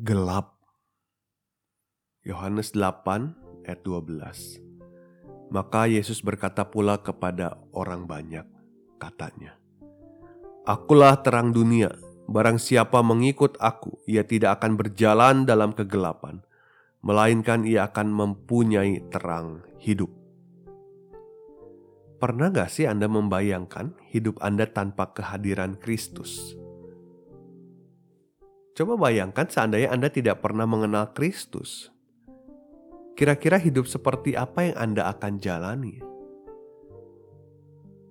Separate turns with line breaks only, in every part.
Gelap. Yohanes 8 ayat 12. Maka Yesus berkata pula kepada orang banyak, katanya, Akulah terang dunia, barang siapa mengikut aku, ia tidak akan berjalan dalam kegelapan, melainkan ia akan mempunyai terang hidup. Pernah gak sih Anda membayangkan hidup Anda tanpa kehadiran Kristus? Coba bayangkan seandainya Anda tidak pernah mengenal Kristus. Kira-kira hidup seperti apa yang Anda akan jalani?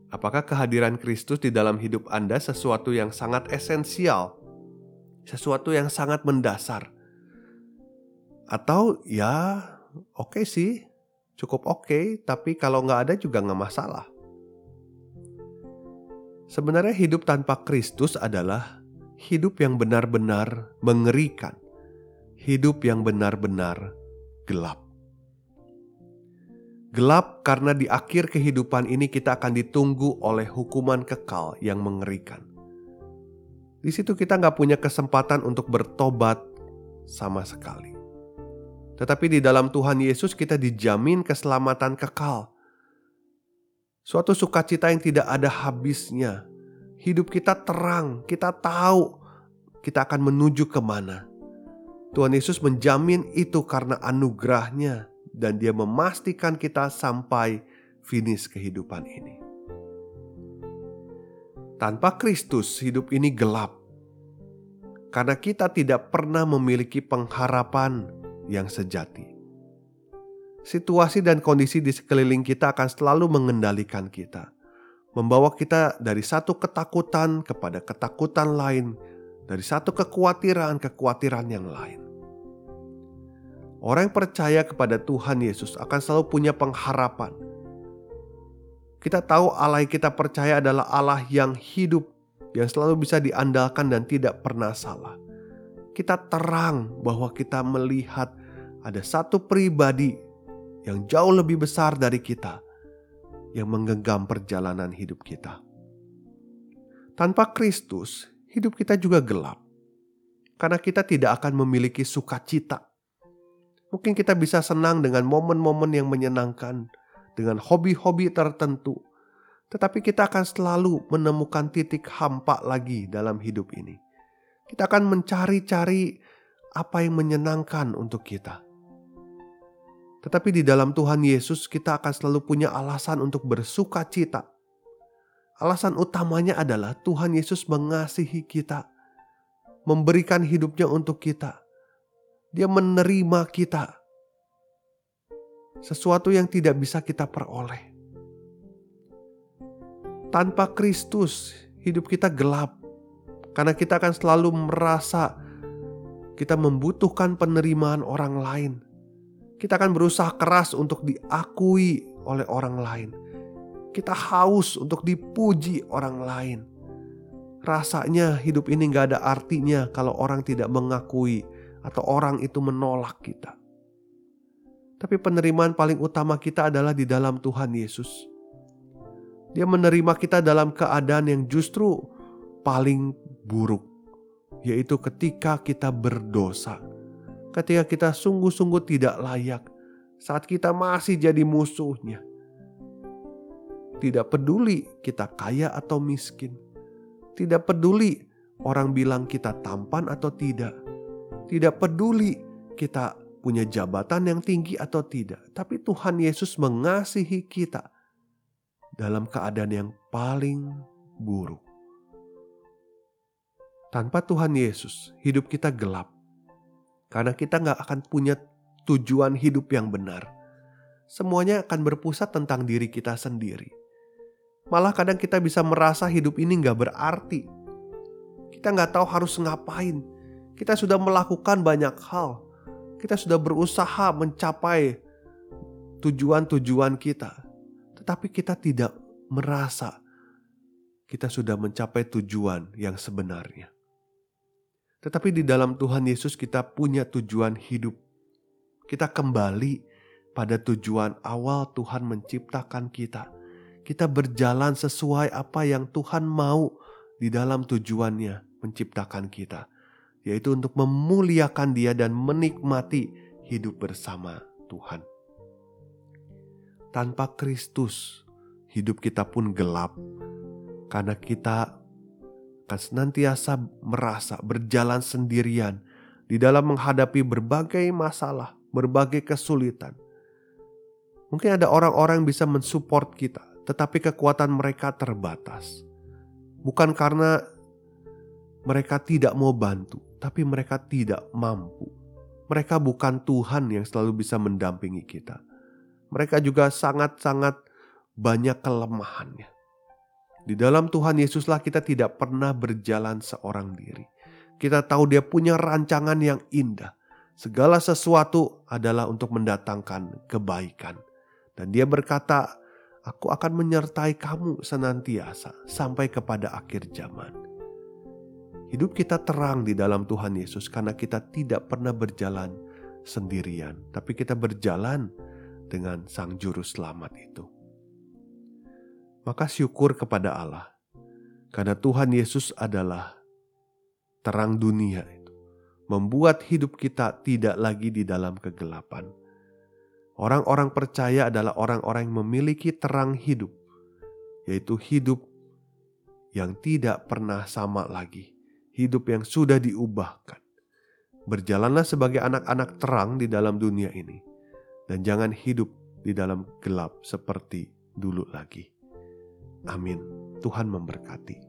Apakah kehadiran Kristus di dalam hidup Anda sesuatu yang sangat esensial? Sesuatu yang sangat mendasar? Atau ya oke okay sih, cukup oke, okay, tapi kalau nggak ada juga nggak masalah. Sebenarnya hidup tanpa Kristus adalah hidup yang benar-benar mengerikan, hidup yang benar-benar gelap. Gelap karena di akhir kehidupan ini kita akan ditunggu oleh hukuman kekal yang mengerikan. Di situ kita nggak punya kesempatan untuk bertobat sama sekali. Tetapi di dalam Tuhan Yesus kita dijamin keselamatan kekal. Suatu sukacita yang tidak ada habisnya, hidup kita terang, kita tahu kita akan menuju ke mana. Tuhan Yesus menjamin itu karena anugerahnya dan dia memastikan kita sampai finish kehidupan ini. Tanpa Kristus hidup ini gelap. Karena kita tidak pernah memiliki pengharapan yang sejati. Situasi dan kondisi di sekeliling kita akan selalu mengendalikan kita membawa kita dari satu ketakutan kepada ketakutan lain, dari satu kekhawatiran-kekhawatiran yang lain. Orang yang percaya kepada Tuhan Yesus akan selalu punya pengharapan. Kita tahu Allah yang kita percaya adalah Allah yang hidup, yang selalu bisa diandalkan dan tidak pernah salah. Kita terang bahwa kita melihat ada satu pribadi yang jauh lebih besar dari kita, yang menggenggam perjalanan hidup kita. Tanpa Kristus, hidup kita juga gelap. Karena kita tidak akan memiliki sukacita. Mungkin kita bisa senang dengan momen-momen yang menyenangkan, dengan hobi-hobi tertentu. Tetapi kita akan selalu menemukan titik hampa lagi dalam hidup ini. Kita akan mencari-cari apa yang menyenangkan untuk kita tetapi di dalam Tuhan Yesus kita akan selalu punya alasan untuk bersuka cita. Alasan utamanya adalah Tuhan Yesus mengasihi kita, memberikan hidupnya untuk kita. Dia menerima kita. Sesuatu yang tidak bisa kita peroleh. Tanpa Kristus, hidup kita gelap. Karena kita akan selalu merasa kita membutuhkan penerimaan orang lain kita akan berusaha keras untuk diakui oleh orang lain. Kita haus untuk dipuji orang lain. Rasanya hidup ini gak ada artinya kalau orang tidak mengakui atau orang itu menolak kita. Tapi penerimaan paling utama kita adalah di dalam Tuhan Yesus. Dia menerima kita dalam keadaan yang justru paling buruk, yaitu ketika kita berdosa ketika kita sungguh-sungguh tidak layak, saat kita masih jadi musuhnya. Tidak peduli kita kaya atau miskin, tidak peduli orang bilang kita tampan atau tidak, tidak peduli kita punya jabatan yang tinggi atau tidak, tapi Tuhan Yesus mengasihi kita dalam keadaan yang paling buruk. Tanpa Tuhan Yesus, hidup kita gelap karena kita nggak akan punya tujuan hidup yang benar. Semuanya akan berpusat tentang diri kita sendiri. Malah kadang kita bisa merasa hidup ini nggak berarti. Kita nggak tahu harus ngapain. Kita sudah melakukan banyak hal. Kita sudah berusaha mencapai tujuan-tujuan kita. Tetapi kita tidak merasa kita sudah mencapai tujuan yang sebenarnya. Tetapi di dalam Tuhan Yesus kita punya tujuan hidup. Kita kembali pada tujuan awal Tuhan menciptakan kita. Kita berjalan sesuai apa yang Tuhan mau di dalam tujuannya menciptakan kita, yaitu untuk memuliakan Dia dan menikmati hidup bersama Tuhan. Tanpa Kristus, hidup kita pun gelap, karena kita akan senantiasa merasa berjalan sendirian di dalam menghadapi berbagai masalah, berbagai kesulitan. Mungkin ada orang-orang yang bisa mensupport kita, tetapi kekuatan mereka terbatas. Bukan karena mereka tidak mau bantu, tapi mereka tidak mampu. Mereka bukan Tuhan yang selalu bisa mendampingi kita. Mereka juga sangat-sangat banyak kelemahannya. Di dalam Tuhan Yesuslah kita tidak pernah berjalan seorang diri. Kita tahu dia punya rancangan yang indah. Segala sesuatu adalah untuk mendatangkan kebaikan. Dan dia berkata, aku akan menyertai kamu senantiasa sampai kepada akhir zaman. Hidup kita terang di dalam Tuhan Yesus karena kita tidak pernah berjalan sendirian, tapi kita berjalan dengan Sang Juru Selamat itu maka syukur kepada Allah. Karena Tuhan Yesus adalah terang dunia itu. Membuat hidup kita tidak lagi di dalam kegelapan. Orang-orang percaya adalah orang-orang yang memiliki terang hidup. Yaitu hidup yang tidak pernah sama lagi. Hidup yang sudah diubahkan. Berjalanlah sebagai anak-anak terang di dalam dunia ini. Dan jangan hidup di dalam gelap seperti dulu lagi. Amin. Tuhan memberkati.